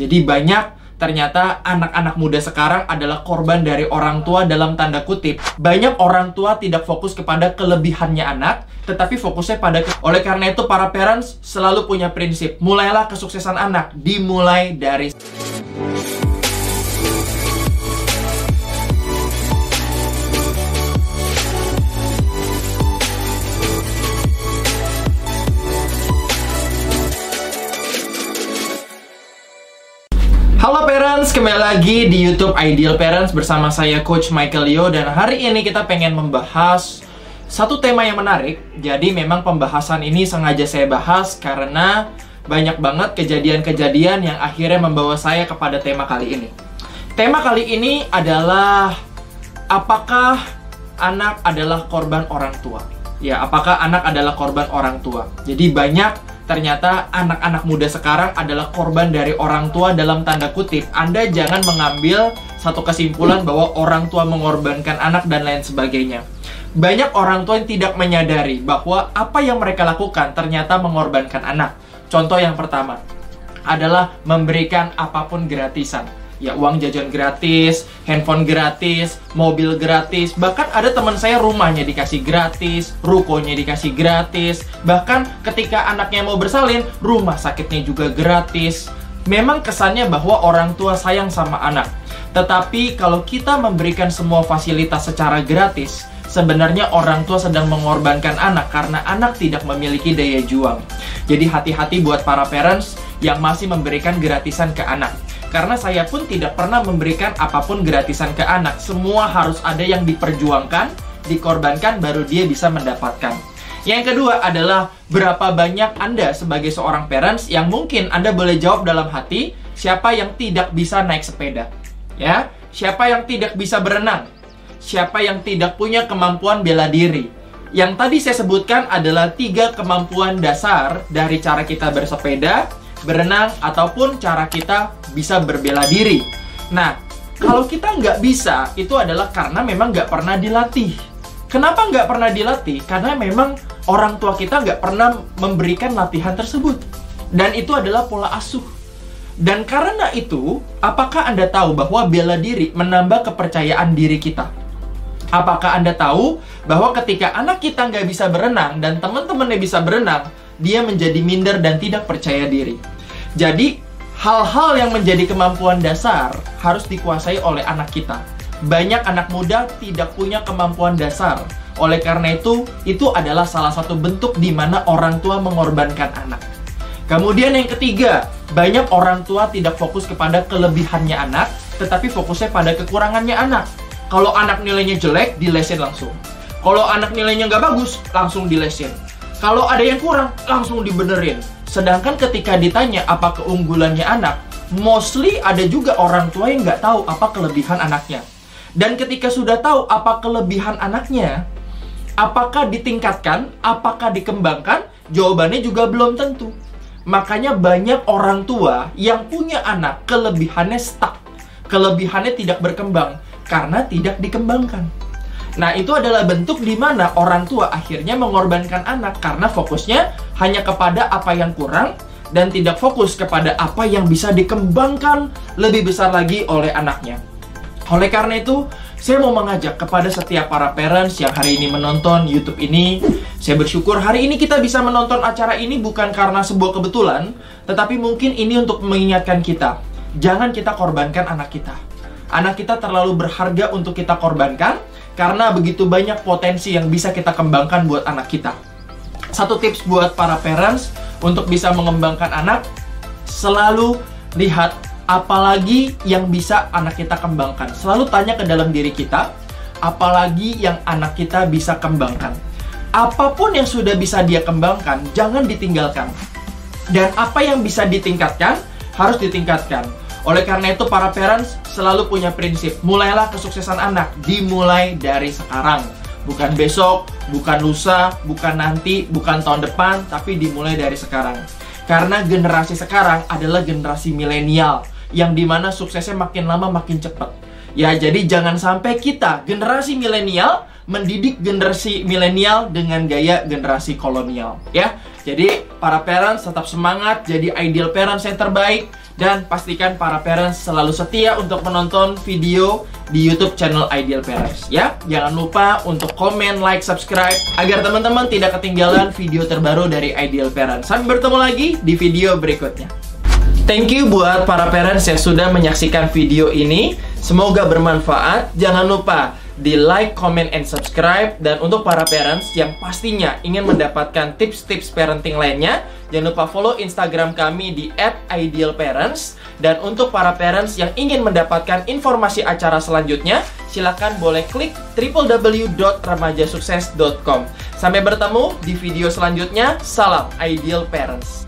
Jadi banyak ternyata anak-anak muda sekarang adalah korban dari orang tua dalam tanda kutip. Banyak orang tua tidak fokus kepada kelebihannya anak, tetapi fokusnya pada ke- oleh karena itu para parents selalu punya prinsip, mulailah kesuksesan anak dimulai dari Parents, kembali lagi di YouTube Ideal Parents bersama saya Coach Michael Leo dan hari ini kita pengen membahas satu tema yang menarik. Jadi memang pembahasan ini sengaja saya bahas karena banyak banget kejadian-kejadian yang akhirnya membawa saya kepada tema kali ini. Tema kali ini adalah apakah anak adalah korban orang tua? Ya, apakah anak adalah korban orang tua? Jadi banyak ternyata anak-anak muda sekarang adalah korban dari orang tua dalam tanda kutip. Anda jangan mengambil satu kesimpulan bahwa orang tua mengorbankan anak dan lain sebagainya. Banyak orang tua yang tidak menyadari bahwa apa yang mereka lakukan ternyata mengorbankan anak. Contoh yang pertama adalah memberikan apa pun gratisan. Ya, uang jajan gratis, handphone gratis, mobil gratis. Bahkan ada teman saya rumahnya dikasih gratis, rukonya dikasih gratis. Bahkan ketika anaknya mau bersalin, rumah sakitnya juga gratis. Memang kesannya bahwa orang tua sayang sama anak. Tetapi kalau kita memberikan semua fasilitas secara gratis, sebenarnya orang tua sedang mengorbankan anak karena anak tidak memiliki daya juang. Jadi hati-hati buat para parents yang masih memberikan gratisan ke anak. Karena saya pun tidak pernah memberikan apa pun gratisan ke anak. Semua harus ada yang diperjuangkan, dikorbankan baru dia bisa mendapatkan. Yang kedua adalah berapa banyak Anda sebagai seorang parents yang mungkin Anda boleh jawab dalam hati, siapa yang tidak bisa naik sepeda? Ya, siapa yang tidak bisa berenang? Siapa yang tidak punya kemampuan bela diri? Yang tadi saya sebutkan adalah tiga kemampuan dasar dari cara kita bersepeda, berenang, ataupun cara kita bisa berbela diri. Nah, kalau kita nggak bisa, itu adalah karena memang nggak pernah dilatih. Kenapa nggak pernah dilatih? Karena memang orang tua kita nggak pernah memberikan latihan tersebut. Dan itu adalah pola asuh. Dan karena itu, apakah Anda tahu bahwa bela diri menambah kepercayaan diri kita? Apakah Anda tahu bahwa ketika anak kita nggak bisa berenang dan teman-temannya bisa berenang, dia menjadi minder dan tidak percaya diri. Jadi, hal-hal yang menjadi kemampuan dasar harus dikuasai oleh anak kita. Banyak anak muda tidak punya kemampuan dasar. Oleh karena itu, itu adalah salah satu bentuk di mana orang tua mengorbankan anak. Kemudian yang ketiga, banyak orang tua tidak fokus kepada kelebihannya anak, tetapi fokusnya pada kekurangannya anak. Kalau anak nilainya jelek, dilesin langsung. Kalau anak nilainya nggak bagus, langsung dilesin. Kalau ada yang kurang, langsung dibenerin. Sedangkan ketika ditanya apa keunggulannya anak, mostly ada juga orang tua yang nggak tahu apa kelebihan anaknya. Dan ketika sudah tahu apa kelebihan anaknya, apakah ditingkatkan, apakah dikembangkan, jawabannya juga belum tentu. Makanya banyak orang tua yang punya anak kelebihannya stuck, kelebihannya tidak berkembang karena tidak dikembangkan. Nah, itu adalah bentuk di mana orang tua akhirnya mengorbankan anak karena fokusnya hanya kepada apa yang kurang dan tidak fokus kepada apa yang bisa dikembangkan lebih besar lagi oleh anaknya. Oleh karena itu, saya mau mengajak kepada setiap para parents yang hari ini menonton YouTube ini. Saya bersyukur hari ini kita bisa menonton acara ini bukan karena sebuah kebetulan, tetapi mungkin ini untuk mengingatkan kita. Jangan kita korbankan anak kita. Anak kita terlalu berharga untuk kita korbankan karena begitu banyak potensi yang bisa kita kembangkan buat anak kita. Satu tips buat para parents untuk bisa mengembangkan anak, selalu lihat apalagi yang bisa anak kita kembangkan. Selalu tanya ke dalam diri kita, apalagi yang anak kita bisa kembangkan. Apa pun yang sudah bisa dia kembangkan, jangan ditinggalkan. Dan apa yang bisa ditingkatkan, harus ditingkatkan. Oleh karena itu, para parents selalu punya prinsip, mulailah kesuksesan anak, dimulai dari sekarang. Bukan besok, bukan lusa, bukan nanti, bukan tahun depan, tapi dimulai dari sekarang. Karena generasi sekarang adalah generasi milenial, yang di mana suksesnya makin lama makin cepat. Ya, jadi jangan sampai kita, generasi milenial, mendidik generasi milenial dengan gaya generasi kolonial, ya. Jadi, para parents tetap semangat, jadi ideal parents yang terbaik, Dan pastikan para parents selalu setia untuk menonton video di YouTube channel Ideal Parents ya. Jangan lupa untuk komen, like, subscribe agar teman-teman tidak ketinggalan video terbaru dari Ideal Parents. Sampai bertemu lagi di video berikutnya. Thank you buat para parents yang sudah menyaksikan video ini. Semoga bermanfaat. Jangan lupa di like, comment, and subscribe. Dan untuk para parents yang pastinya ingin mendapatkan tips-tips parenting lainnya, jangan lupa follow Instagram kami di @idealparents. Dan untuk para parents yang ingin mendapatkan informasi acara selanjutnya, silakan boleh klik www.remajasukses.com. Sampai bertemu di video selanjutnya. Salam Ideal Parents.